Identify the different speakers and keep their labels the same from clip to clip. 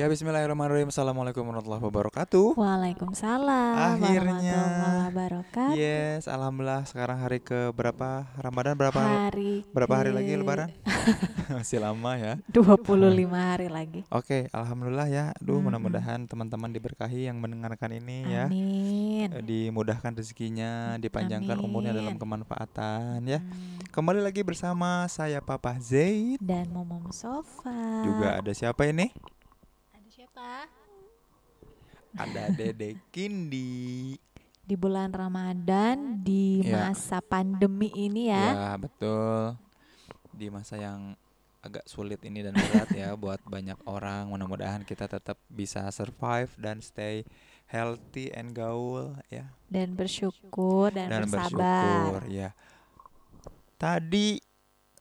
Speaker 1: Ya Bismillahirrahmanirrahim Assalamualaikum warahmatullahi wabarakatuh
Speaker 2: Waalaikumsalam
Speaker 1: Akhirnya.
Speaker 2: warahmatullahi wabarakatuh.
Speaker 1: Yes Alhamdulillah sekarang hari ke berapa Ramadan berapa
Speaker 2: Hari
Speaker 1: berapa hari lagi lebaran Masih lama ya
Speaker 2: 25 hari lagi.
Speaker 1: Oke Alhamdulillah ya Duh
Speaker 2: Mm-mm.
Speaker 1: mudah-mudahan teman-teman diberkahi yang mendengarkan ini ya
Speaker 2: Amin.
Speaker 1: Eh, Dimudahkan rezekinya Dipanjangkan umurnya dalam
Speaker 2: Amin.
Speaker 1: kemanfaatan ya
Speaker 2: Hmm.
Speaker 1: Kembali lagi bersama saya Papa Zaid
Speaker 2: Dan momom sofa.
Speaker 1: Juga ada siapa ini
Speaker 2: ada siapa?
Speaker 1: Ada Dede Kindi
Speaker 2: Di bulan Ramadan di
Speaker 1: Ya.
Speaker 2: masa pandemi ini ya.
Speaker 1: Ya betul Di masa yang agak sulit ini dan berat ya Buat banyak orang Mudah-mudahan kita tetap bisa survive Dan stay healthy and gaul ya
Speaker 2: Dan bersyukur dan,
Speaker 1: Dan
Speaker 2: bersabar.
Speaker 1: bersyukur ya Tadi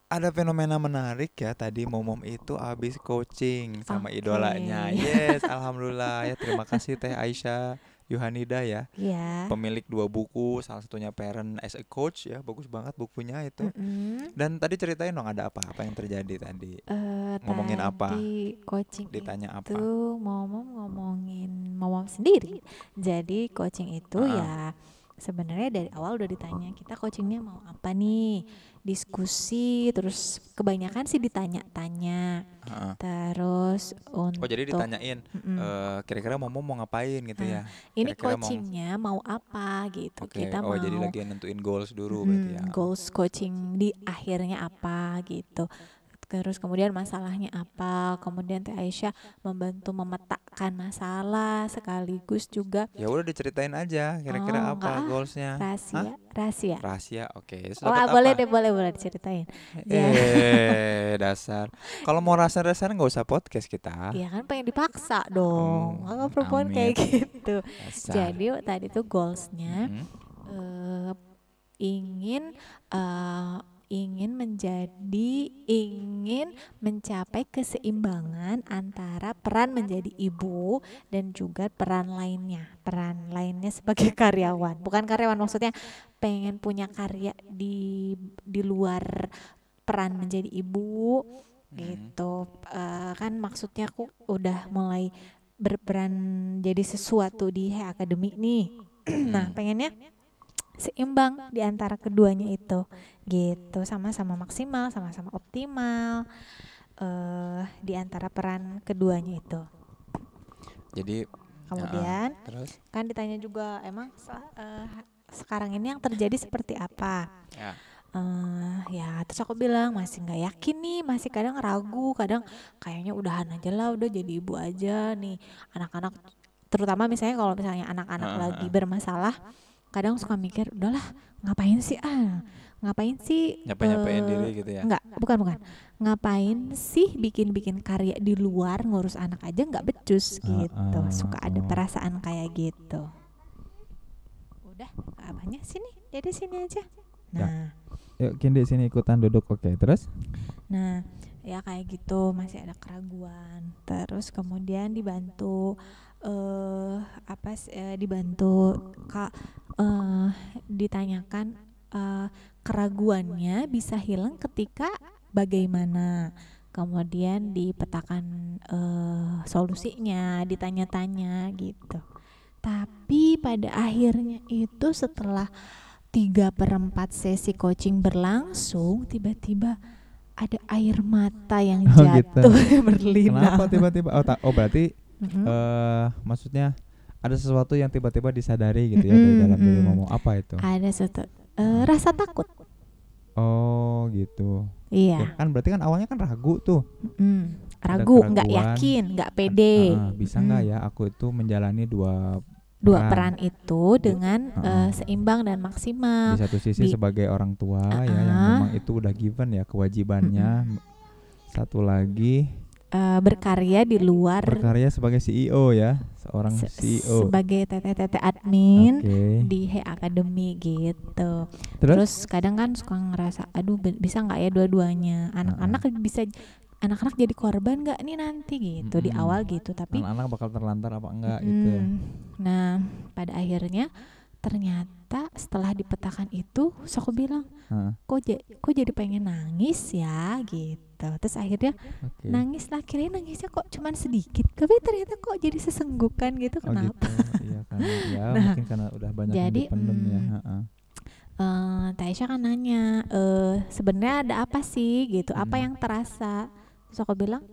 Speaker 1: ada fenomena menarik ya Tadi Momom itu habis coaching sama
Speaker 2: Oke.
Speaker 1: idolanya Yes Alhamdulillah ya Terima kasih Teh Aisyah Yohanida ya
Speaker 2: Ya.
Speaker 1: Pemilik dua buku Salah satunya Parent as a Coach ya Bagus banget bukunya itu
Speaker 2: Mm-mm.
Speaker 1: Dan tadi ceritain dong ada apa? Apa yang terjadi tadi?
Speaker 2: Eh,
Speaker 1: Ngomongin apa?
Speaker 2: tadi coaching
Speaker 1: Ditanya apa?
Speaker 2: itu momom ngomongin momom sendiri jadi coaching itu
Speaker 1: Ah.
Speaker 2: ya sebenarnya dari awal udah ditanya kita coachingnya mau apa nih diskusi terus kebanyakan sih ditanya-tanya
Speaker 1: Heeh.
Speaker 2: terus untuk
Speaker 1: Oh jadi ditanyain eh, kira-kira Momo mau ngapain gitu
Speaker 2: Ah,
Speaker 1: ya?
Speaker 2: ini
Speaker 1: kira-kira mau-
Speaker 2: coachingnya mau apa gitu
Speaker 1: Oke.
Speaker 2: kita
Speaker 1: oh
Speaker 2: mau
Speaker 1: jadi lagi nentuin goals dulu berarti ya.
Speaker 2: Goals coaching di akhirnya apa gitu. Terus kemudian masalahnya apa? Kemudian Teh Aisyah membantu memetakan masalah sekaligus juga
Speaker 1: Ya udah diceritain aja kira-kira
Speaker 2: Oh,
Speaker 1: apa
Speaker 2: enggak
Speaker 1: goalsnya?
Speaker 2: rahasia, rahasia.
Speaker 1: Rahasia. Oke. Terus
Speaker 2: Oh, ah, boleh deh, boleh boleh diceritain. Ya.
Speaker 1: Eh dasar. Kalau mau rasa-rasanya nggak usah podcast kita.
Speaker 2: Iya kan pengen dipaksa dong.
Speaker 1: Hmm,
Speaker 2: Kalau perempuan kayak
Speaker 1: amit.
Speaker 2: gitu.
Speaker 1: Dasar.
Speaker 2: Jadi tadi tuh goalsnya
Speaker 1: Mm-mm.
Speaker 2: eh, ingin eh, ingin menjadi ingin mencapai keseimbangan antara peran menjadi ibu dan juga peran lainnya peran lainnya sebagai karyawan bukan karyawan maksudnya pengen punya karya di di luar peran menjadi ibu
Speaker 1: Mm.
Speaker 2: gitu Eh, kan maksudnya aku udah mulai berperan jadi sesuatu di Hey Academy nih nah
Speaker 1: Mm.
Speaker 2: pengennya seimbang di antara keduanya itu. Gitu. Sama-sama maksimal sama-sama optimal eh di antara peran keduanya itu.
Speaker 1: Jadi
Speaker 2: kemudian
Speaker 1: terus?
Speaker 2: kan ditanya juga emang eh, sekarang ini yang terjadi seperti apa?
Speaker 1: Ya.
Speaker 2: eh ya terus aku bilang masih nggak yakin nih masih kadang ragu kadang kayaknya udahan aja lah udah jadi ibu aja nih. Anak-anak terutama misalnya kalau misalnya anak-anak
Speaker 1: Heeh,
Speaker 2: lagi bermasalah kadang suka mikir udahlah ngapain sih ah ngapain sih
Speaker 1: nyapa-nyapain
Speaker 2: eh,
Speaker 1: diri gitu ya.
Speaker 2: Enggak, bukan bukan. Ngapain sih bikin-bikin karya di luar ngurus anak aja nggak becus
Speaker 1: Ah,
Speaker 2: gitu.
Speaker 1: ah,
Speaker 2: Suka ada
Speaker 1: ah.
Speaker 2: perasaan kayak gitu. Udah, apanya sini? Jadi sini aja.
Speaker 1: Ya.
Speaker 2: Nah,
Speaker 1: Yuk Kindi sini ikutan duduk. Oke, terus?
Speaker 2: nah ya kayak gitu masih ada keraguan. Terus kemudian dibantu eh apa sih, eh, dibantu kak eh ditanyakan eh, keraguannya bisa hilang ketika bagaimana kemudian dipetakan eh, solusinya ditanya-tanya gitu tapi pada akhirnya itu setelah tiga per 4 sesi coaching berlangsung tiba-tiba ada air mata yang
Speaker 1: Oh, gitu.
Speaker 2: jatuh berlinang
Speaker 1: Kenapa tiba-tiba? Oh, ta- oh berarti
Speaker 2: Mhm.
Speaker 1: eh maksudnya ada sesuatu yang tiba-tiba disadari gitu ya dari
Speaker 2: Mm-mm,
Speaker 1: dalam diri
Speaker 2: mm.
Speaker 1: Momo. Apa itu?
Speaker 2: ada satu eh, rasa takut
Speaker 1: Oh, gitu.
Speaker 2: iya
Speaker 1: Ya, kan berarti kan awalnya kan ragu tuh.
Speaker 2: Mm, ragu nggak yakin nggak pede
Speaker 1: Ah, bisa nggak
Speaker 2: Mm.
Speaker 1: ya aku itu menjalani dua
Speaker 2: dua
Speaker 1: peran.
Speaker 2: peran itu dengan
Speaker 1: Heeh.
Speaker 2: eh, seimbang dan maksimal
Speaker 1: di satu sisi
Speaker 2: di-
Speaker 1: sebagai orang tua ya yang memang itu udah given ya kewajibannya. Satu lagi
Speaker 2: Eh, berkarya di luar
Speaker 1: berkarya sebagai CEO ya, seorang
Speaker 2: se-
Speaker 1: CEO.
Speaker 2: sebagai teteh-teteh admin
Speaker 1: Oke.
Speaker 2: di Hey Academy gitu.
Speaker 1: Terus?
Speaker 2: Terus kadang kan suka ngerasa, aduh bisa nggak ya dua-duanya? Anak-anak bisa, anak-anak jadi korban nggak nih nanti gitu di
Speaker 1: Mm-mm.
Speaker 2: awal gitu. Tapi
Speaker 1: anak-anak bakal terlantar apa enggak gitu.
Speaker 2: mm, nah pada akhirnya ternyata setelah dipetakan itu, terus aku bilang,
Speaker 1: Heeh.
Speaker 2: kok kok jadi pengen nangis ya gitu. Gitu terus akhirnya
Speaker 1: Oke.
Speaker 2: nangis lah kirain nangisnya kok cuman sedikit tapi ternyata kok jadi sesenggukan gitu
Speaker 1: Oh
Speaker 2: kenapa
Speaker 1: gitu. Iya karena ya
Speaker 2: Nah,
Speaker 1: mungkin karena udah banyak
Speaker 2: jadi,
Speaker 1: ya.
Speaker 2: mm,
Speaker 1: heeh.
Speaker 2: eh Taisha kan nanya eh sebenarnya ada apa sih gitu apa
Speaker 1: Hmm.
Speaker 2: yang terasa terus aku bilang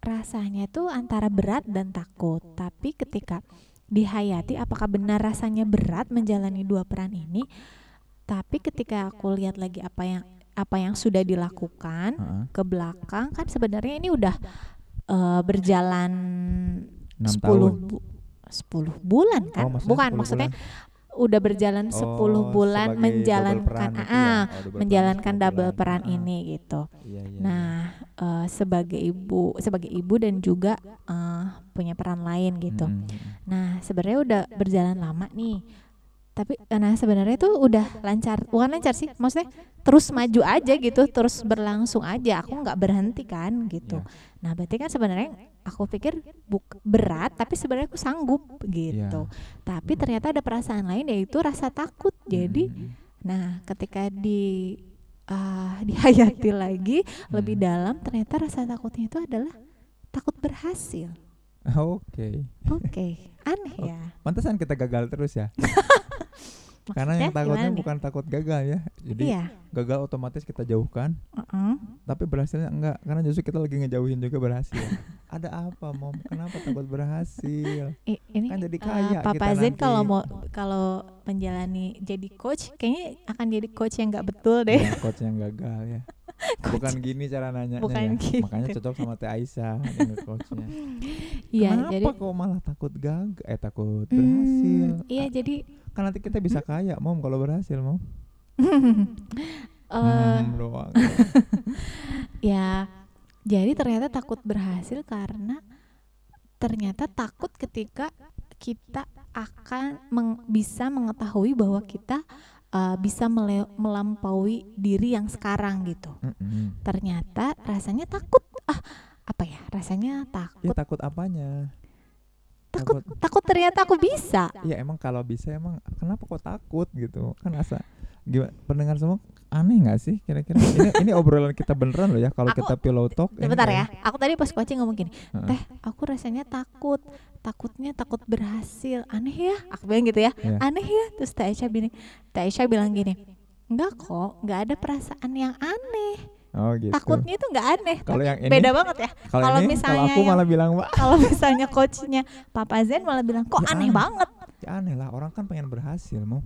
Speaker 2: rasanya itu antara berat dan takut tapi ketika dihayati apakah benar rasanya berat menjalani dua peran ini tapi ketika aku lihat lagi apa yang apa yang sudah dilakukan
Speaker 1: Heeh.
Speaker 2: ke belakang kan sebenarnya ini udah eh, berjalan
Speaker 1: Enam
Speaker 2: 10
Speaker 1: tahun.
Speaker 2: bu 10 bulan kan
Speaker 1: Oh, maksudnya
Speaker 2: bukan
Speaker 1: 10
Speaker 2: maksudnya
Speaker 1: bulan.
Speaker 2: udah berjalan 10
Speaker 1: Oh,
Speaker 2: bulan menjalankan
Speaker 1: double peran itu
Speaker 2: ah,
Speaker 1: ya. Oh, double
Speaker 2: menjalankan
Speaker 1: 10
Speaker 2: double peran
Speaker 1: Heeh.
Speaker 2: ini gitu.
Speaker 1: Iya, iya,
Speaker 2: Nah, eh, sebagai ibu, sebagai ibu dan juga eh, punya peran lain gitu.
Speaker 1: Mm, mm, mm.
Speaker 2: Nah, sebenarnya udah berjalan lama nih. Tapi eh, nah sebenarnya itu udah lancar, bukan lancar sih, maksudnya terus maju aja gitu, terus berlangsung aja. Aku nggak berhenti kan gitu.
Speaker 1: Iya.
Speaker 2: Nah, berarti kan sebenarnya aku pikir buk berat, tapi sebenarnya aku sanggup gitu. Tapi ternyata ada perasaan lain yaitu rasa takut. Jadi,
Speaker 1: Mm, mm,
Speaker 2: nah ketika di ah, dihayati lagi lebih
Speaker 1: Hmm.
Speaker 2: dalam, ternyata rasa takutnya itu adalah takut berhasil.
Speaker 1: Oke.
Speaker 2: Oke, aneh ya.
Speaker 1: Pantesan kita gagal terus ya. Karena
Speaker 2: Maksudnya
Speaker 1: yang takutnya
Speaker 2: gimana
Speaker 1: bukan takut gagal ya. Jadi
Speaker 2: Iya.
Speaker 1: gagal otomatis kita jauhkan,
Speaker 2: uh-uh.
Speaker 1: tapi berhasilnya enggak karena justru kita lagi ngejauhin juga berhasil. Ada apa, Mom? Kenapa takut berhasil?
Speaker 2: I- ini
Speaker 1: Kan jadi
Speaker 2: eh,
Speaker 1: kaya
Speaker 2: Papa
Speaker 1: kita
Speaker 2: Zen kalau mau kalau menjalani jadi coach, kayaknya akan jadi coach yang nggak betul deh.
Speaker 1: Ya, coach yang gagal ya. Bukan gini cara nanya
Speaker 2: Bukan
Speaker 1: ya.
Speaker 2: gitu.
Speaker 1: Makanya cocok sama Teh Aisyah coachnya.
Speaker 2: Iya,
Speaker 1: Kenapa
Speaker 2: jadi
Speaker 1: kok malah takut gagal? Eh takut
Speaker 2: Hmm,
Speaker 1: berhasil?
Speaker 2: iya jadi
Speaker 1: Kan nanti kita bisa kaya, Mom, kalau berhasil, Mom. Hmm, doang.
Speaker 2: ya jadi ternyata takut berhasil karena ternyata takut ketika kita akan meng- bisa mengetahui bahwa kita uh, bisa mele- melampaui diri yang sekarang gitu.
Speaker 1: Mm-mm.
Speaker 2: Ternyata rasanya takut ah apa ya? Rasanya
Speaker 1: Ya
Speaker 2: takut
Speaker 1: takut apanya?
Speaker 2: takut takut ternyata aku bisa.
Speaker 1: Ya emang kalau bisa emang kenapa kok takut gitu? Kan asa gimana pendengar semua aneh nggak sih kira-kira? Ini ini obrolan kita beneran loh ya kalau kita pillow talk
Speaker 2: Sebentar ya,
Speaker 1: kayak-
Speaker 2: aku tadi pas coaching ngomong gini, teh aku rasanya takut, takutnya takut berhasil, aneh ya, aku bilang gitu ya,
Speaker 1: Iya.
Speaker 2: aneh ya, terus Teh Aisyah bilang, Teh Aisyah bilang gini, enggak kok, nggak ada perasaan yang aneh,
Speaker 1: oh gitu.
Speaker 2: Takutnya itu nggak aneh,
Speaker 1: kalau yang ini
Speaker 2: beda banget ya,
Speaker 1: kalau
Speaker 2: misalnya
Speaker 1: kalau aku
Speaker 2: yang-
Speaker 1: malah bilang
Speaker 2: kalau misalnya coachnya Papa Zen malah bilang kok
Speaker 1: Ya
Speaker 2: aneh
Speaker 1: aneh.
Speaker 2: banget,
Speaker 1: ya aneh lah orang kan pengen berhasil mau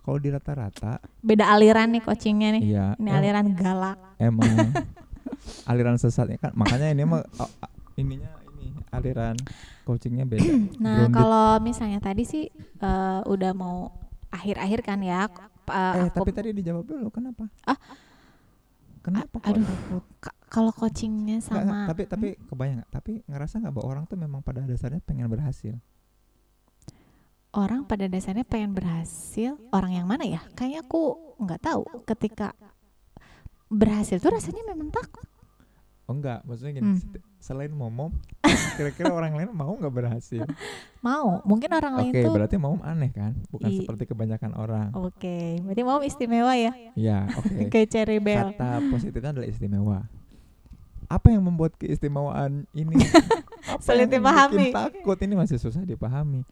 Speaker 1: kalau di rata-rata
Speaker 2: beda aliran nih coachingnya nih,
Speaker 1: iya
Speaker 2: ini
Speaker 1: em-
Speaker 2: aliran galak,
Speaker 1: emang aliran sesatnya kan makanya ini mah oh, ininya ini aliran coachingnya beda
Speaker 2: nah kalau misalnya tadi sih eh, udah mau akhir-akhir kan ya, eh,
Speaker 1: eh
Speaker 2: aku
Speaker 1: tapi tadi dijawab dulu kenapa
Speaker 2: Ah.
Speaker 1: kenapa kok
Speaker 2: aduh. kalau coachingnya
Speaker 1: Nggak, nggak,
Speaker 2: sama
Speaker 1: tapi tapi kebayang nggak? Tapi ngerasa nggak bahwa orang tuh memang pada dasarnya pengen berhasil.
Speaker 2: Orang pada dasarnya pengen berhasil orang yang mana ya kayaknya aku nggak tahu ketika berhasil tuh rasanya memang takut
Speaker 1: Oh enggak, maksudnya gini.
Speaker 2: Hmm.
Speaker 1: Selain momom, kira-kira orang lain mau nggak berhasil?
Speaker 2: mau mungkin orang lain
Speaker 1: Oke, berarti momom aneh kan? Bukan
Speaker 2: I-
Speaker 1: seperti kebanyakan orang.
Speaker 2: oke berarti mau istimewa ya
Speaker 1: Iya, oke.
Speaker 2: kayak cherry bell
Speaker 1: Kata positifnya adalah istimewa. Apa yang membuat keistimewaan ini? Apa
Speaker 2: Sulit dipahami.
Speaker 1: takut ini masih susah dipahami.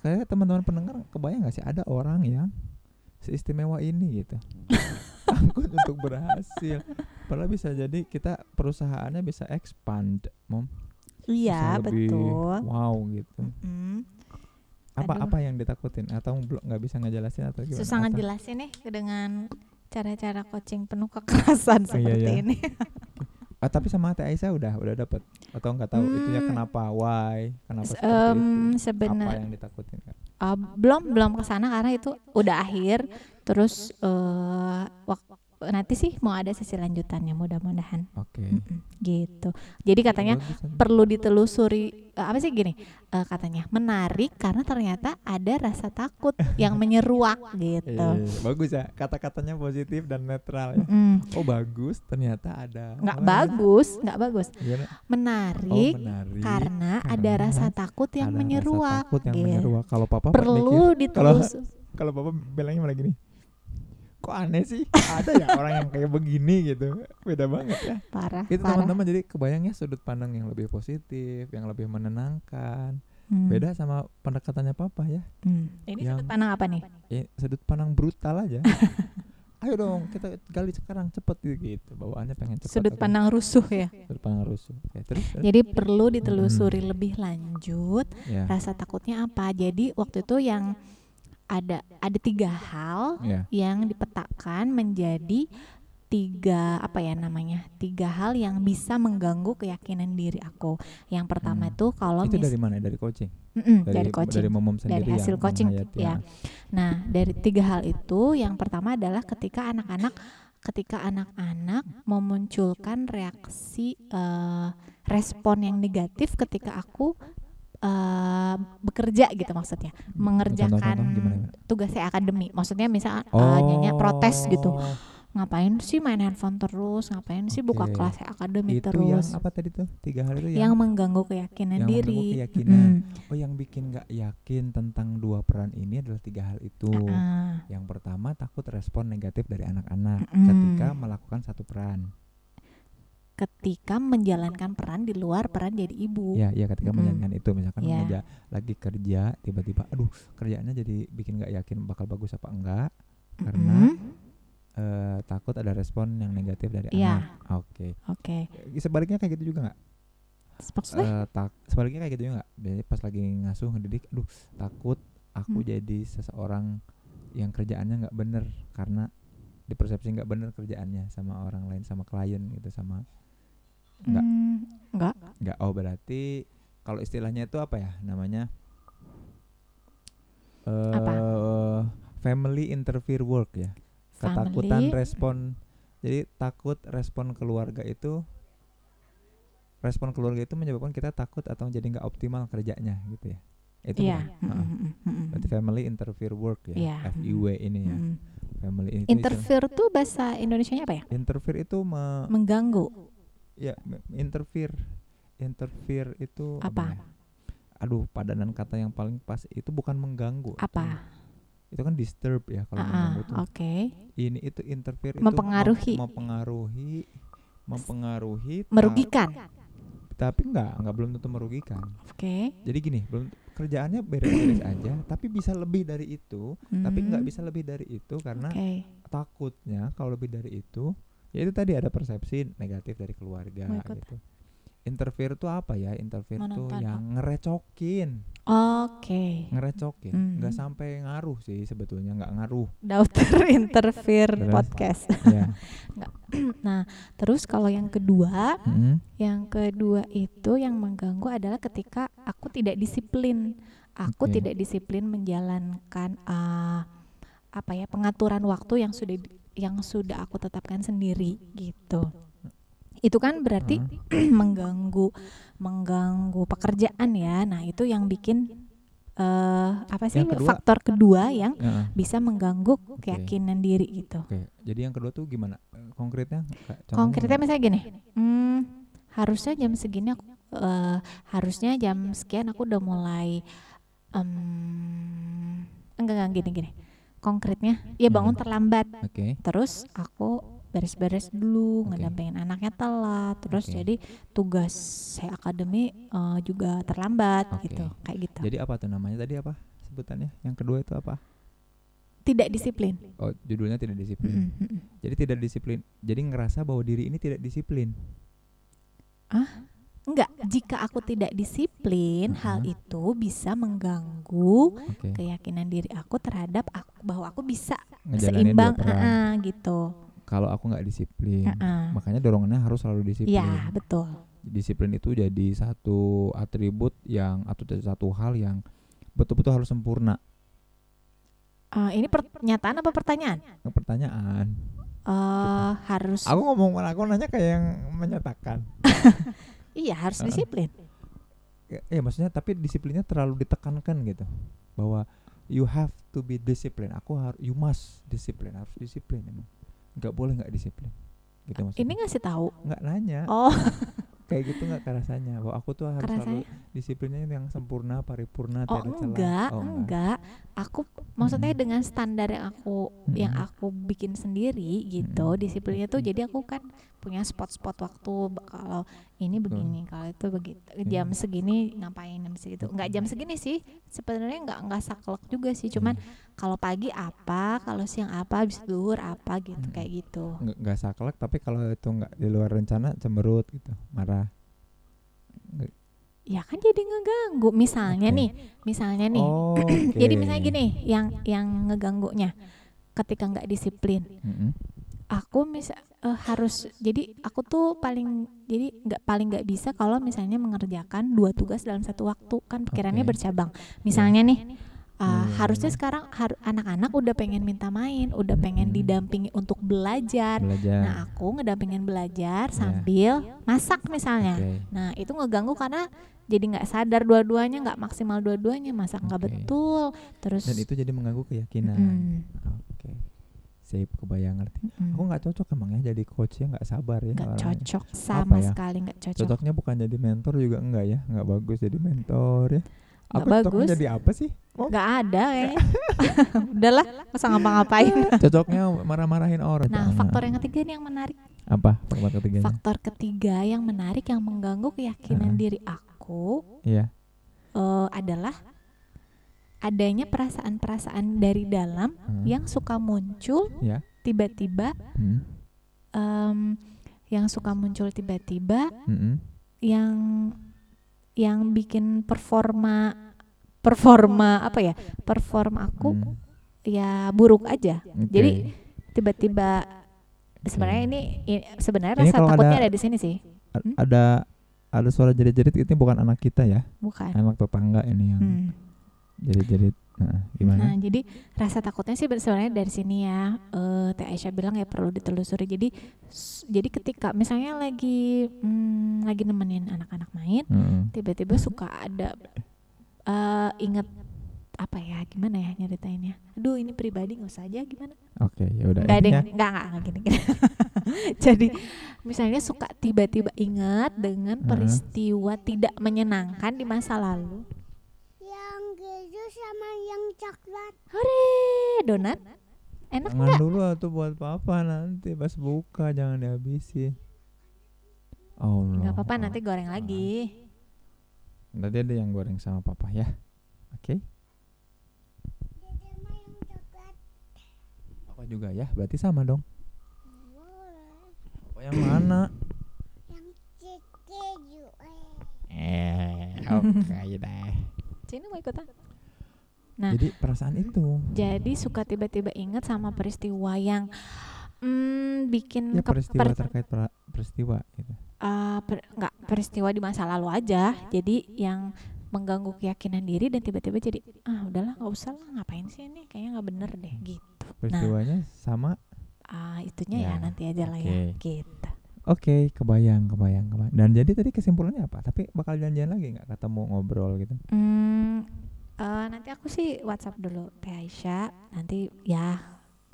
Speaker 1: Kayak teman-teman pendengar kebayang nggak sih ada orang yang seistimewa ini gitu. takut untuk berhasil. Padahal bisa jadi kita perusahaannya bisa expand, mom.
Speaker 2: iya betul
Speaker 1: Wow gitu.
Speaker 2: Mm.
Speaker 1: Apa
Speaker 2: Aduh.
Speaker 1: apa yang ditakutin atau belum nggak bisa ngejelasin atau gimana?
Speaker 2: susah ngejelasin nih dengan cara-cara coaching penuh kekerasan
Speaker 1: Oh, iya,
Speaker 2: seperti
Speaker 1: iya.
Speaker 2: ini
Speaker 1: Ah, tapi sama Teh Aisyah udah udah dapat atau nggak tahu itunya
Speaker 2: Hmm.
Speaker 1: kenapa why kenapa seperti
Speaker 2: em,
Speaker 1: itu apa yang ditakutin Kak?
Speaker 2: Uh, belum belum ke sana karena itu udah akhir terus eh wak- nanti sih mau ada sesi lanjutannya mudah-mudahan.
Speaker 1: Oke.
Speaker 2: Mm-mm, gitu. Jadi katanya
Speaker 1: Bagus,
Speaker 2: perlu ditelusuri eh, apa sih gini? Eh, katanya menarik karena ternyata ada rasa takut yang menyeruak gitu.
Speaker 1: Iya, bagus ya kata-katanya positif dan netral ya.
Speaker 2: Mm,
Speaker 1: oh bagus ternyata ada.
Speaker 2: Nggak
Speaker 1: Wah,
Speaker 2: bagus nggak bagus.
Speaker 1: Gimana? oh
Speaker 2: menarik.
Speaker 1: menarik
Speaker 2: karena ada rasa takut yang
Speaker 1: Ada rasa
Speaker 2: menyeruak
Speaker 1: takut yang
Speaker 2: gitu.
Speaker 1: menyeruak. Kalau papa
Speaker 2: perlu ditelusuri
Speaker 1: kalau papa bilangnya malah gini kok aneh sih? Ada ya orang yang kayak begini gitu. Beda banget ya.
Speaker 2: Parah
Speaker 1: itu teman-teman. Jadi kebayangnya sudut pandang yang lebih positif yang lebih menenangkan.
Speaker 2: Hmm,
Speaker 1: beda sama pendekatannya papa ya.
Speaker 2: Hmm. ini
Speaker 1: yang-
Speaker 2: sudut pandang apa nih?
Speaker 1: Ya sudut pandang brutal aja. Ayo dong kita gali sekarang cepet gitu, gitu. bawaannya pengen cepet
Speaker 2: sudut
Speaker 1: aja.
Speaker 2: pandang rusuh ya.
Speaker 1: Sudut pandang rusuh. Ya, terus terus?
Speaker 2: jadi perlu ditelusuri lebih lanjut
Speaker 1: ya.
Speaker 2: rasa takutnya apa. Jadi waktu itu yang ada ada tiga hal
Speaker 1: ya.
Speaker 2: yang dipetakan menjadi tiga apa ya namanya tiga hal yang bisa mengganggu keyakinan diri aku. Yang pertama
Speaker 1: Hmm.
Speaker 2: itu kalau
Speaker 1: itu dari mana? Dari coaching?
Speaker 2: Mm-mm, dari, coaching
Speaker 1: dari momom sendiri
Speaker 2: dari hasil coaching,
Speaker 1: menghayati,
Speaker 2: ya. Nah, dari tiga hal itu, yang pertama adalah ketika anak-anak, ketika anak-anak memunculkan reaksi eh, respon yang negatif ketika aku eh, bekerja gitu maksudnya, mengerjakan
Speaker 1: Contoh-contoh gimana, gimana?
Speaker 2: tugas saya akademi. Maksudnya misal eh,
Speaker 1: Oh.
Speaker 2: nyanyi protes gitu, ngapain sih main handphone terus, ngapain sih buka kelas akademi
Speaker 1: itu
Speaker 2: terus,
Speaker 1: yang apa tadi tuh tiga hal itu
Speaker 2: yang
Speaker 1: yang,
Speaker 2: mengganggu keyakinan
Speaker 1: yang
Speaker 2: diri.
Speaker 1: mengganggu keyakinan.
Speaker 2: Mm-mm.
Speaker 1: oh yang bikin nggak yakin tentang dua peran ini adalah tiga hal itu
Speaker 2: Ah,
Speaker 1: yang pertama takut respon negatif dari anak-anak
Speaker 2: Mm-mm.
Speaker 1: ketika melakukan satu peran
Speaker 2: ketika menjalankan peran di luar peran jadi ibu.
Speaker 1: ya ya ketika
Speaker 2: Mm-mm.
Speaker 1: menjalankan itu misalkan
Speaker 2: Ya.
Speaker 1: ngeja- lagi kerja tiba-tiba aduh kerjaannya jadi bikin nggak yakin bakal bagus apa enggak karena
Speaker 2: Mm-mm.
Speaker 1: eh, takut ada respon yang negatif dari
Speaker 2: Iya.
Speaker 1: anak oke
Speaker 2: Oke.
Speaker 1: sebaliknya kayak gitu juga nggak
Speaker 2: Maksudnya?
Speaker 1: Eh, tak sebaliknya kayak gitu juga nggak biasanya pas lagi ngasuh ngedidik aduh takut aku
Speaker 2: Hmm.
Speaker 1: jadi seseorang yang kerjaannya nggak bener karena dipersepsi nggak bener kerjaannya sama orang lain sama klien gitu sama nggak
Speaker 2: Hmm, enggak.
Speaker 1: nggak oh berarti kalau istilahnya itu apa ya namanya eh
Speaker 2: Apa?
Speaker 1: family interfere work ya ketakutan
Speaker 2: Family.
Speaker 1: respon jadi takut respon keluarga itu respon keluarga itu menyebabkan kita takut atau jadi nggak optimal kerjanya gitu ya itu bukan?
Speaker 2: Mm, mm, mm, mm,
Speaker 1: berarti family interfere work ya
Speaker 2: Iya.
Speaker 1: FIW ini ya
Speaker 2: mm.
Speaker 1: family
Speaker 2: Interfere tuh bahasa Indonesianya apa ya?
Speaker 1: interfere itu me-
Speaker 2: Mengganggu.
Speaker 1: Ya interfere interfere itu
Speaker 2: Apa?
Speaker 1: ya? aduh padanan kata yang paling pas itu bukan mengganggu
Speaker 2: Apa?
Speaker 1: itu kan disturb ya kalau
Speaker 2: Ah,
Speaker 1: mengganggu
Speaker 2: ah,
Speaker 1: tuh
Speaker 2: Oke.
Speaker 1: ini itu interfere
Speaker 2: Mempengaruhi.
Speaker 1: itu mem- mempengaruhi mempengaruhi ta-
Speaker 2: Merugikan.
Speaker 1: tapi enggak enggak belum tentu merugikan
Speaker 2: Oke.
Speaker 1: jadi gini belum kerjaannya beres-beres aja tapi bisa lebih dari itu tapi
Speaker 2: Hmm,
Speaker 1: nggak bisa lebih dari itu karena
Speaker 2: Oke.
Speaker 1: takutnya kalau lebih dari itu ya itu tadi ada persepsi negatif dari keluarga
Speaker 2: ikut?
Speaker 1: gitu interfere tuh apa ya interfere tuh
Speaker 2: Menonton,
Speaker 1: yang ngerecokin
Speaker 2: Oke.
Speaker 1: ngerecokin
Speaker 2: Hmm.
Speaker 1: nggak sampai ngaruh sih sebetulnya nggak ngaruh
Speaker 2: Daughter Interfere podcast.
Speaker 1: ya
Speaker 2: Nah, terus kalau yang kedua,
Speaker 1: Mm-mm.
Speaker 2: yang kedua itu yang mengganggu adalah ketika aku tidak disiplin. Aku
Speaker 1: Oke.
Speaker 2: tidak disiplin menjalankan ah, apa ya pengaturan waktu yang sudah di- yang sudah aku tetapkan sendiri gitu. Itu kan berarti
Speaker 1: Heeh.
Speaker 2: mengganggu mengganggu pekerjaan ya. Nah, itu yang bikin eh apa sih
Speaker 1: Yang kedua-
Speaker 2: faktor kedua yang
Speaker 1: Heeh.
Speaker 2: bisa mengganggu
Speaker 1: Oke.
Speaker 2: keyakinan diri gitu.
Speaker 1: Oke, jadi yang kedua tuh gimana? Eh, Konkretnya?
Speaker 2: Konkretnya misalnya gini, hmm, harusnya jam segini aku eh, harusnya jam sekian aku udah mulai em, enggak enggak gini gini. Konkretnya, ya bangun
Speaker 1: Hmm.
Speaker 2: terlambat.
Speaker 1: Oke,
Speaker 2: Terus aku beres-beres dulu,
Speaker 1: Oke.
Speaker 2: ngedampingin anaknya telat. Terus
Speaker 1: Oke.
Speaker 2: jadi tugas saya akademi eh, juga terlambat
Speaker 1: Oke.
Speaker 2: gitu, kayak gitu.
Speaker 1: jadi apa tuh namanya tadi apa sebutannya? Yang kedua itu apa?
Speaker 2: Tidak disiplin.
Speaker 1: Oh, judulnya tidak disiplin.
Speaker 2: Mm-mm.
Speaker 1: Jadi tidak disiplin. Jadi ngerasa bahwa diri ini tidak disiplin.
Speaker 2: Enggak, jika aku tidak disiplin, hal
Speaker 1: Mhm.
Speaker 2: itu bisa mengganggu
Speaker 1: Oke.
Speaker 2: keyakinan diri aku terhadap aku, bahwa aku bisa
Speaker 1: Ngejalanin
Speaker 2: seimbang
Speaker 1: peran.
Speaker 2: ah, gitu.
Speaker 1: Kalau aku nggak disiplin,
Speaker 2: Ah,
Speaker 1: makanya dorongannya harus selalu disiplin.
Speaker 2: Ya, betul.
Speaker 1: Disiplin itu jadi satu atribut yang atau satu hal yang betul-betul harus sempurna.
Speaker 2: Ah, ini pernyataan apa pertanyaan?
Speaker 1: Pertanyaan.
Speaker 2: Eh, harus
Speaker 1: Aku ngomong aku nanya kayak yang menyatakan.
Speaker 2: iya harus
Speaker 1: Ah.
Speaker 2: disiplin.
Speaker 1: Ya, ya, maksudnya tapi disiplinnya terlalu ditekankan gitu. Bahwa you have to be discipline. Aku harus you must disiplin, harus disiplin emang. Nggak boleh nggak disiplin. Gitu maksudnya.
Speaker 2: Ini ngasih tahu.
Speaker 1: nggak nanya.
Speaker 2: Oh,
Speaker 1: kayak gitu nggak rasanya bahwa aku tuh harus selalu
Speaker 2: Kerasanya?
Speaker 1: disiplinnya yang sempurna paripurna
Speaker 2: Oh enggak,
Speaker 1: oh,
Speaker 2: enggak. Aku maksudnya
Speaker 1: Mm-mm.
Speaker 2: dengan standar yang aku yang
Speaker 1: Mm-mm.
Speaker 2: aku bikin sendiri gitu.
Speaker 1: Mm-mm.
Speaker 2: Disiplinnya tuh jadi aku kan punya spot-spot waktu kalau ini begini, kalau itu begitu. Jam
Speaker 1: Iya.
Speaker 2: segini ngapain jam segitu. Enggak jam segini sih. Sebenarnya enggak enggak saklek juga sih. Cuman kalau pagi apa, kalau siang apa, habis duhur apa gitu
Speaker 1: Mm-mm.
Speaker 2: kayak gitu.
Speaker 1: nggak nggak saklek tapi kalau itu nggak di luar rencana cemberut gitu marah Nggak-
Speaker 2: Ya kan jadi ngeganggu. Misalnya
Speaker 1: Oke.
Speaker 2: nih, misalnya nih.
Speaker 1: oh,
Speaker 2: Jadi
Speaker 1: oke.
Speaker 2: misalnya gini, yang yang ngeganggunya ketika nggak disiplin.
Speaker 1: Mm-mm.
Speaker 2: Aku misal harus jadi aku tuh paling jadi nggak paling nggak bisa kalau misalnya mengerjakan dua tugas dalam satu waktu kan pikirannya
Speaker 1: Oke.
Speaker 2: bercabang misalnya nih uh,
Speaker 1: Iya, iya,
Speaker 2: harusnya
Speaker 1: iya.
Speaker 2: sekarang har- anak-anak udah pengen minta main udah pengen
Speaker 1: Mm-mm.
Speaker 2: didampingi untuk belajar
Speaker 1: belajar
Speaker 2: nah aku ngedampingin belajar
Speaker 1: Iya.
Speaker 2: sambil masak misalnya
Speaker 1: Oke.
Speaker 2: nah itu ngeganggu karena jadi nggak sadar dua-duanya nggak maksimal dua-duanya masak nggak
Speaker 1: Oke.
Speaker 2: betul terus
Speaker 1: dan itu jadi mengganggu keyakinan
Speaker 2: Mm,
Speaker 1: sip kebayang ngerti?
Speaker 2: Mm,
Speaker 1: aku nggak cocok emang ya jadi coach ya nggak sabar ya
Speaker 2: nggak cocok sama
Speaker 1: ya?
Speaker 2: sekali nggak cocok.
Speaker 1: Cocoknya bukan jadi mentor juga enggak ya? Nggak bagus jadi mentor ya? Cocoknya
Speaker 2: bagus.
Speaker 1: jadi apa sih?
Speaker 2: Nggak ada kayaknya udahlah nggak usah ngapa-ngapain.
Speaker 1: Cocoknya marah-marahin orang.
Speaker 2: Nah faktor yang ketiga nih yang menarik.
Speaker 1: Apa faktor ketiganya?
Speaker 2: Faktor ketiga yang menarik yang mengganggu keyakinan
Speaker 1: Heeh.
Speaker 2: diri aku
Speaker 1: iya.
Speaker 2: eh, adalah adanya perasaan-perasaan dari dalam
Speaker 1: Heeh.
Speaker 2: yang suka muncul
Speaker 1: ya
Speaker 2: tiba-tiba
Speaker 1: Hmm.
Speaker 2: em, yang suka muncul tiba-tiba
Speaker 1: Mm-mm.
Speaker 2: yang yang bikin performa performa apa ya performa aku
Speaker 1: Hmm.
Speaker 2: ya buruk aja
Speaker 1: Oke.
Speaker 2: Jadi tiba-tiba sebenarnya ini, i- sebenarnya
Speaker 1: Ini
Speaker 2: rasa takutnya
Speaker 1: ada-
Speaker 2: ada di sini sih Hmm?
Speaker 1: ada ada suara jerit-jerit itu bukan anak kita ya
Speaker 2: bukan
Speaker 1: anak tetangga ini yang
Speaker 2: Hmm.
Speaker 1: Jerit-jerit nah, gimana
Speaker 2: Nah, jadi rasa takutnya sih sebenarnya dari sini ya. Eh Teh Aisyah bilang ya perlu ditelusuri. Jadi jadi ketika misalnya lagi hmm, lagi nemenin anak-anak main,
Speaker 1: Heeh.
Speaker 2: tiba-tiba suka ada eh inget apa ya gimana ya nyeritainnya aduh ini pribadi nggak usah aja gimana
Speaker 1: oke ya udah
Speaker 2: nggak ada nggak nggak nggak gini gini jadi misalnya suka tiba-tiba ingat dengan peristiwa tidak menyenangkan di masa lalu
Speaker 3: Yang keju sama yang coklat.
Speaker 2: hore donat enak
Speaker 1: Jangan
Speaker 2: nggak
Speaker 1: dulu tuh buat papa nanti pas buka jangan dihabisin. Oh
Speaker 2: nggak apa-apa nanti goreng lagi
Speaker 1: Nanti ada yang goreng sama papa ya. Oke.
Speaker 3: Coklat.
Speaker 1: Papa juga ya. Berarti sama dong. Papa yang mana?
Speaker 3: Yang ke- keju. Eh.
Speaker 1: oke deh.
Speaker 2: Cina mau ikutan Nah.
Speaker 1: Jadi perasaan itu.
Speaker 2: jadi suka tiba-tiba ingat sama peristiwa yang hmm, bikin
Speaker 1: Ya peristiwa
Speaker 2: per-
Speaker 1: terkait pra- peristiwa gitu.
Speaker 2: uh, per- nggak peristiwa di masa lalu aja jadi yang mengganggu keyakinan diri dan tiba-tiba jadi ah udahlah nggak usah lah ngapain sih ini kayaknya nggak bener deh gitu
Speaker 1: Peristiwanya sama.
Speaker 2: ah itunya ya,
Speaker 1: Ya,
Speaker 2: nanti aja lah ya
Speaker 1: oke.
Speaker 2: gitu
Speaker 1: Oke, kebayang, kebayang, kebayang. Dan jadi tadi kesimpulannya apa? Tapi bakal janjian lagi nggak ketemu ngobrol gitu?
Speaker 2: hmm, eh, nanti aku sih WhatsApp dulu Teh Aisyah. Nanti ya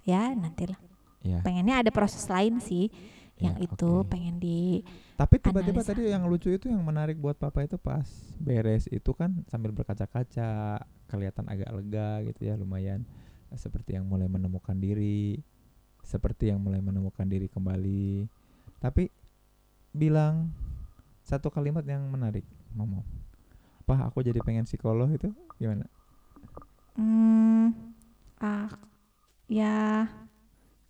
Speaker 2: ya nantilah.
Speaker 1: Ya.
Speaker 2: pengennya ada proses lain sih yang
Speaker 1: ya,
Speaker 2: itu
Speaker 1: oke.
Speaker 2: pengen di
Speaker 1: Tapi tiba-tiba tadi yang lucu itu yang menarik buat papa itu pas beres itu kan sambil berkaca-kaca kelihatan agak lega gitu ya lumayan. Seperti yang mulai menemukan diri seperti yang mulai menemukan diri kembali. Tapi bilang satu kalimat yang menarik ngomong Pak aku jadi pengen psikolog itu gimana
Speaker 2: Hmm, ah, ya,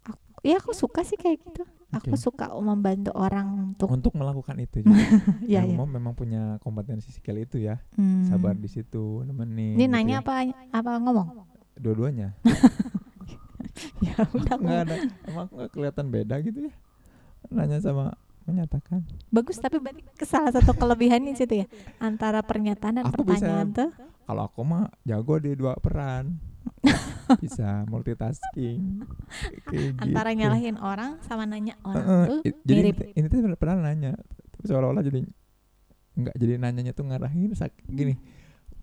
Speaker 2: aku, ya aku suka sih kayak gitu. Aku
Speaker 1: Oke.
Speaker 2: suka membantu orang untuk,
Speaker 1: untuk melakukan itu juga
Speaker 2: ya ya.
Speaker 1: umum memang punya kompetensi skill itu ya
Speaker 2: Hmm.
Speaker 1: sabar di situ nemenin
Speaker 2: Ini
Speaker 1: gitu
Speaker 2: nanya
Speaker 1: ya.
Speaker 2: apa apa ngomong?
Speaker 1: dua-duanya
Speaker 2: ya udah
Speaker 1: nggak ada emang aku nggak kelihatan beda gitu ya nanya sama menyatakan
Speaker 2: bagus tapi berarti salah satu kelebihannya situ ya antara pernyataan dan
Speaker 1: Aku bisa
Speaker 2: pertanyaan tuh.
Speaker 1: Kalau aku mah jago di dua peran bisa multitasking kayak
Speaker 2: Antara
Speaker 1: gitu.
Speaker 2: nyalahin orang sama nanya orang tuh
Speaker 1: i- jadi
Speaker 2: mirip.
Speaker 1: ini, tuh pernah nanya tapi seolah-olah jadi nggak jadi nanyanya tuh ngarahin sak- gini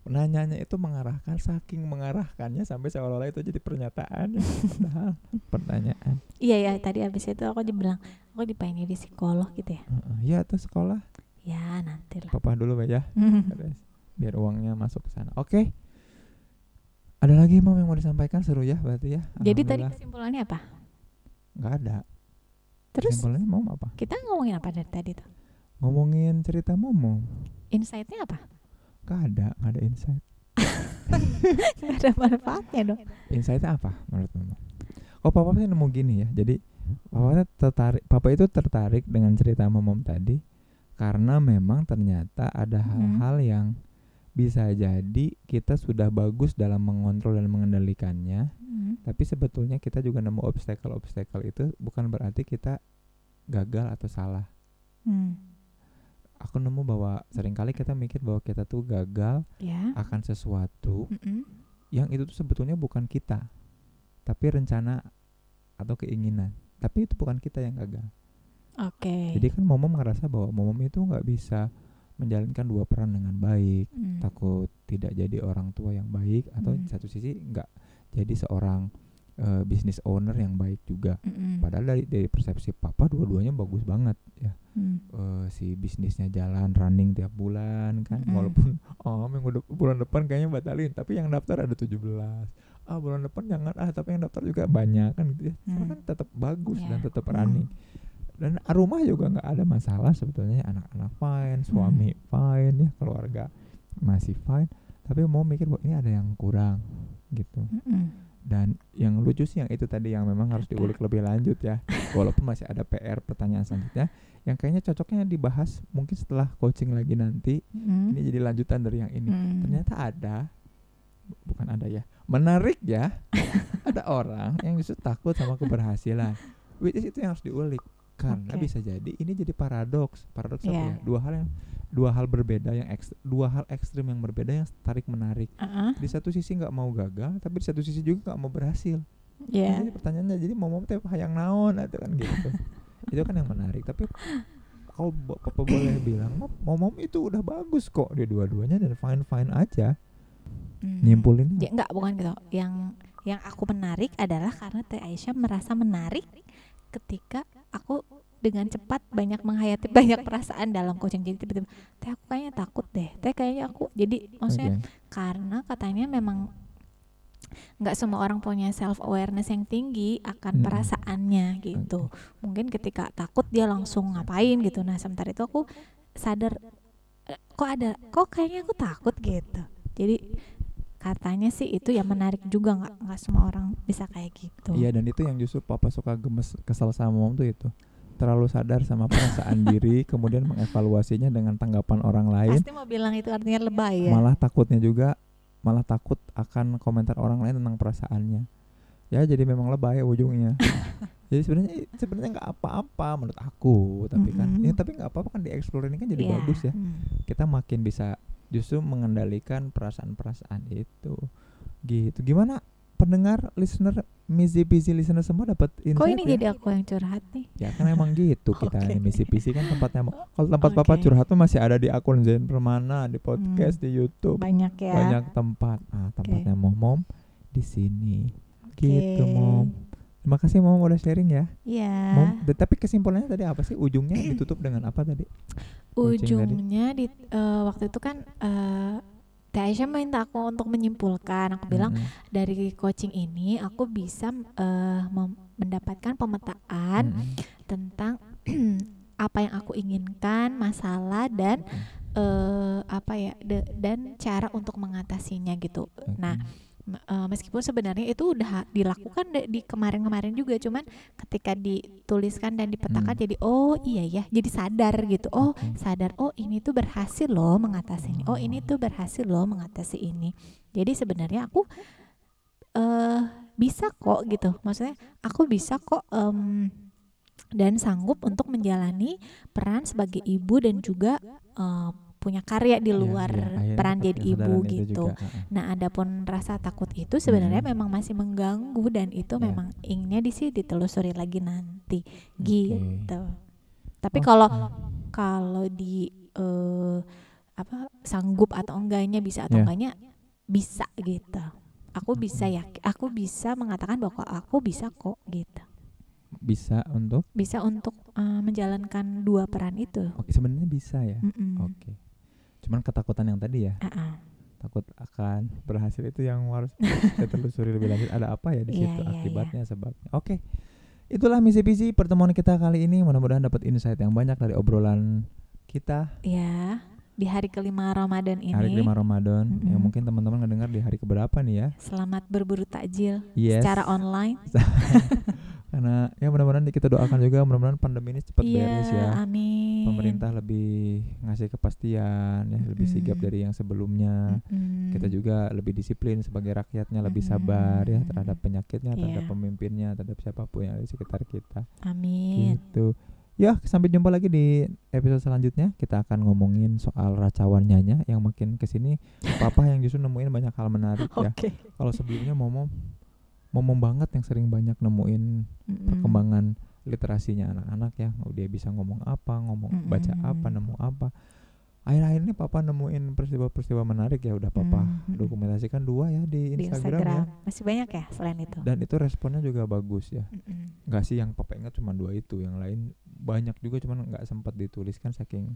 Speaker 1: nanyanya itu mengarahkan saking mengarahkannya sampai seolah-olah itu jadi pernyataan padahal pertanyaan
Speaker 2: Iya ya tadi abis itu aku dibilang aku dipengen jadi psikolog gitu ya.
Speaker 1: Heeh, ya tuh sekolah
Speaker 2: Ya nanti lah.
Speaker 1: papa dulu ya. biar uangnya masuk ke sana. Oke. Ada lagi mam yang mau disampaikan? Seru ya berarti ya.
Speaker 2: Jadi tadi kesimpulannya apa?
Speaker 1: nggak ada.
Speaker 2: Terus?
Speaker 1: Kesimpulannya mau apa?
Speaker 2: Kita ngomongin apa dari tadi tuh?
Speaker 1: ngomongin cerita momo
Speaker 2: Insight-nya apa?
Speaker 1: nggak ada nggak ada insight.
Speaker 2: Gak ada manfaatnya dong.
Speaker 1: insightnya apa menurut mama oh papa sih nemu gini ya. Jadi papa tertarik papa itu tertarik dengan cerita momom tadi karena memang ternyata ada
Speaker 2: Mhm.
Speaker 1: hal-hal yang bisa jadi kita sudah bagus dalam mengontrol dan mengendalikannya
Speaker 2: Hmm.
Speaker 1: tapi sebetulnya kita juga nemu obstacle-obstacle itu bukan berarti kita gagal atau salah
Speaker 2: Hmm.
Speaker 1: aku nemu bahwa sering kali kita mikir bahwa kita tuh gagal
Speaker 2: Ya.
Speaker 1: akan sesuatu
Speaker 2: Mm-mm.
Speaker 1: yang itu tuh sebetulnya bukan kita tapi rencana atau keinginan tapi itu bukan kita yang gagal
Speaker 2: Oke.
Speaker 1: jadi kan momom ngerasa bahwa momom itu nggak bisa menjalankan dua peran dengan baik
Speaker 2: Hmm.
Speaker 1: takut tidak jadi orang tua yang baik atau di satu sisi nggak jadi seorang eh, business owner yang baik juga
Speaker 2: Mm-mm.
Speaker 1: padahal dari dari persepsi papa dua-duanya bagus banget ya
Speaker 2: Hmm.
Speaker 1: Eh, si bisnisnya jalan running tiap bulan kan
Speaker 2: Mm-mm.
Speaker 1: walaupun oh minggu dep- bulan depan kayaknya batalin tapi yang daftar ada 17 ah bulan depan jangan ah tapi yang daftar juga banyak kan gitu ya
Speaker 2: Hmm.
Speaker 1: kan tetap bagus dan
Speaker 2: Ya.
Speaker 1: tetap
Speaker 2: Hmm.
Speaker 1: running dan rumah juga nggak ada masalah sebetulnya anak-anak fine suami
Speaker 2: Hmm.
Speaker 1: fine ya keluarga masih fine tapi mau mikir bahwa ini ada yang kurang gitu
Speaker 2: Mm-mm.
Speaker 1: dan yang lucu sih yang itu tadi yang memang harus diulik lebih lanjut ya walaupun masih ada PR pertanyaan selanjutnya yang kayaknya cocoknya dibahas mungkin setelah coaching lagi nanti
Speaker 2: Mm-mm.
Speaker 1: ini jadi lanjutan dari yang ini
Speaker 2: Mm.
Speaker 1: ternyata ada bu- bukan ada ya menarik ya ada orang yang justru takut sama keberhasilan which is itu yang harus diulik karena
Speaker 2: Oke.
Speaker 1: bisa jadi ini jadi paradoks paradoks apa
Speaker 2: Iya.
Speaker 1: ya dua hal yang dua hal berbeda yang ekst- dua hal ekstrim yang berbeda yang tarik menarik
Speaker 2: Uh-uh.
Speaker 1: di satu sisi nggak mau gagal tapi di satu sisi juga nggak mau berhasil
Speaker 2: Ya.
Speaker 1: jadi pertanyaannya jadi mau teh hayang naon atau kan gitu itu kan yang menarik tapi kau papa boleh bilang "Mom, momom itu udah bagus kok di dua-duanya dan fine fine aja
Speaker 2: Hmm.
Speaker 1: nyimpulin
Speaker 2: Ya enggak bukan gitu. Yang yang aku menarik adalah karena Teh Aisyah merasa menarik ketika aku dengan cepat banyak menghayati banyak perasaan dalam coaching jadi tiba-tiba teh aku kayaknya takut deh. Teh kayaknya aku jadi maksudnya
Speaker 1: Oke.
Speaker 2: karena katanya memang nggak semua orang punya self awareness yang tinggi akan
Speaker 1: Mm-mm.
Speaker 2: perasaannya gitu. Mungkin ketika takut dia langsung ngapain gitu. Nah sementara itu aku sadar "Eh, kok ada kok kayaknya aku takut gitu. Jadi katanya sih itu ya menarik juga nggak nggak semua orang bisa kayak gitu.
Speaker 1: Iya dan itu yang justru papa suka gemes kesel sama mom tuh itu. Terlalu sadar sama perasaan diri kemudian mengevaluasinya dengan tanggapan orang lain.
Speaker 2: Pasti mau bilang itu artinya lebay ya.
Speaker 1: Malah takutnya juga malah takut akan komentar orang lain tentang perasaannya. Ya jadi memang lebay ujungnya. Jadi sebenarnya sebenarnya nggak apa-apa menurut aku tapi kan.
Speaker 2: Mm-mm.
Speaker 1: ya, tapi nggak apa-apa kan dieksplor ini kan jadi
Speaker 2: Iya,
Speaker 1: bagus ya.
Speaker 2: Hmm.
Speaker 1: kita makin bisa justru mengendalikan perasaan-perasaan itu. Gitu. Gimana pendengar listener misi pisi listener semua dapat insight
Speaker 2: kok ini
Speaker 1: ya?
Speaker 2: jadi aku yang curhat nih?
Speaker 1: Ya kan emang gitu kita ini misi pisi kan tempatnya kalau tempat papa
Speaker 2: Oke.
Speaker 1: curhat tuh masih ada di akun Zen Permana di podcast di YouTube.
Speaker 2: Banyak ya.
Speaker 1: Banyak tempat. Ah tempatnya mom mom di sini. Gitu
Speaker 2: Oke.
Speaker 1: mom terima kasih mom udah sharing ya
Speaker 2: Iya.
Speaker 1: D- tapi kesimpulannya tadi apa sih ujungnya ditutup dengan apa tadi Coaching tadi.
Speaker 2: ujungnya di eh, waktu itu kan eh Teh Aisyah minta aku untuk menyimpulkan aku bilang
Speaker 1: Mm-mm.
Speaker 2: dari coaching ini aku bisa mem- mendapatkan pemetaan
Speaker 1: Mm-mm.
Speaker 2: tentang apa yang aku inginkan masalah dan eh apa ya de- dan cara untuk mengatasinya gitu
Speaker 1: Oke.
Speaker 2: nah Eh, meskipun sebenarnya itu udah dilakukan di kemarin-kemarin juga cuman ketika dituliskan dan dipetakan
Speaker 1: Hmm.
Speaker 2: jadi oh iya ya jadi sadar gitu. Oh sadar oh ini tuh berhasil loh mengatasi ini. Oh ini tuh berhasil loh mengatasi ini. Jadi sebenarnya aku eh bisa kok gitu. Maksudnya aku bisa kok em, dan sanggup untuk menjalani peran sebagai ibu dan juga eh, punya karya di
Speaker 1: Iya,
Speaker 2: luar
Speaker 1: iya, akhirnya
Speaker 2: peran jadi ibu gitu
Speaker 1: juga, ah, ah.
Speaker 2: Nah, adapun rasa takut itu sebenarnya
Speaker 1: Hmm.
Speaker 2: memang masih mengganggu dan itu
Speaker 1: Ya.
Speaker 2: memang inginnya di sini ditelusuri lagi nanti gitu. Tapi
Speaker 1: Oh.
Speaker 2: kalau kalau di eh, apa sanggup atau enggaknya bisa atau
Speaker 1: Ya.
Speaker 2: enggaknya bisa gitu. Aku bisa ya, aku bisa mengatakan bahwa aku bisa kok gitu.
Speaker 1: bisa untuk
Speaker 2: bisa untuk eh, menjalankan dua peran itu.
Speaker 1: oke sebenarnya bisa ya
Speaker 2: Mm-mm.
Speaker 1: oke cuman ketakutan yang tadi ya
Speaker 2: Ah-ah.
Speaker 1: takut akan berhasil itu yang harus kita telusuri lebih lanjut ada apa ya di
Speaker 2: Iya,
Speaker 1: situ
Speaker 2: iya, iya.
Speaker 1: akibatnya sebabnya oke itulah misi visi pertemuan kita kali ini mudah-mudahan dapat insight yang banyak dari obrolan kita
Speaker 2: Ya, di hari kelima Ramadan ini.
Speaker 1: hari kelima Ramadan yang
Speaker 2: Mm-mm.
Speaker 1: mungkin teman-teman ngedengar di hari keberapa nih ya
Speaker 2: Selamat berburu takjil
Speaker 1: yes
Speaker 2: secara online.
Speaker 1: karena ya mudah-mudahan kita doakan juga mudah-mudahan pandemi ini cepat
Speaker 2: Iya,
Speaker 1: beres ya
Speaker 2: amin.
Speaker 1: pemerintah lebih ngasih kepastian ya lebih sigap dari yang sebelumnya
Speaker 2: Mm-mm.
Speaker 1: kita juga lebih disiplin sebagai rakyatnya lebih sabar ya terhadap penyakitnya terhadap
Speaker 2: Iya.
Speaker 1: pemimpinnya terhadap siapa pun yang ada di sekitar kita
Speaker 2: Amin.
Speaker 1: gitu ya sampai jumpa lagi di episode selanjutnya kita akan ngomongin soal racawan nyanya yang makin ke sini papa yang justru nemuin banyak hal menarik ya
Speaker 2: Oke.
Speaker 1: kalau sebelumnya momom momom banget yang sering banyak nemuin
Speaker 2: Mm-mm.
Speaker 1: perkembangan literasinya anak-anak ya dia bisa ngomong apa ngomong baca apa nemu apa akhir-akhir ini papa nemuin peristiwa-peristiwa menarik ya udah papa
Speaker 2: Mm-mm.
Speaker 1: dokumentasikan dua ya di
Speaker 2: di
Speaker 1: Instagram,
Speaker 2: Instagram.
Speaker 1: ya
Speaker 2: Masih banyak ya selain itu.
Speaker 1: dan itu responnya juga bagus ya
Speaker 2: Mm-mm.
Speaker 1: nggak sih yang papa ingat cuma dua itu yang lain banyak juga cuman nggak sempat dituliskan saking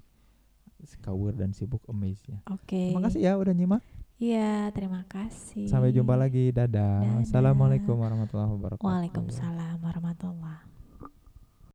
Speaker 1: skawur dan sibuk amaze ya
Speaker 2: Oke.
Speaker 1: terima kasih ya udah nyimak
Speaker 2: Iya, terima kasih.
Speaker 1: sampai jumpa lagi dadah
Speaker 2: Dadah.
Speaker 1: assalamualaikum warahmatullahi wabarakatuh
Speaker 2: Waalaikumsalam warahmatullahi